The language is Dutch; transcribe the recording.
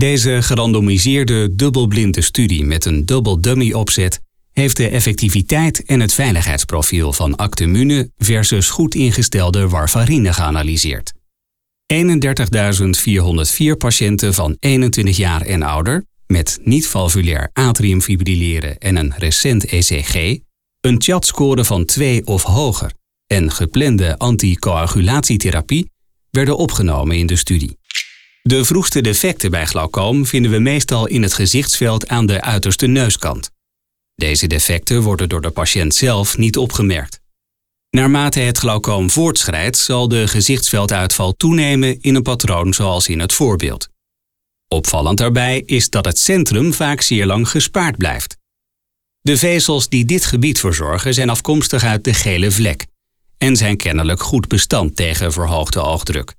Deze gerandomiseerde dubbelblinde studie met een dubbel dummy opzet heeft de effectiviteit en het veiligheidsprofiel van Actemune versus goed ingestelde warfarine geanalyseerd. 31.404 patiënten van 21 jaar en ouder met niet-valvulair atriumfibrilleren en een recent ECG, een CHAT-score van 2 of hoger en geplande anticoagulatietherapie werden opgenomen in de studie. De vroegste defecten bij glaucoom vinden we meestal in het gezichtsveld aan de uiterste neuskant. Deze defecten worden door de patiënt zelf niet opgemerkt. Naarmate het glaucoom voortschrijdt, zal de gezichtsvelduitval toenemen in een patroon zoals in het voorbeeld. Opvallend daarbij is dat het centrum vaak zeer lang gespaard blijft. De vezels die dit gebied verzorgen zijn afkomstig uit de gele vlek en zijn kennelijk goed bestand tegen verhoogde oogdruk.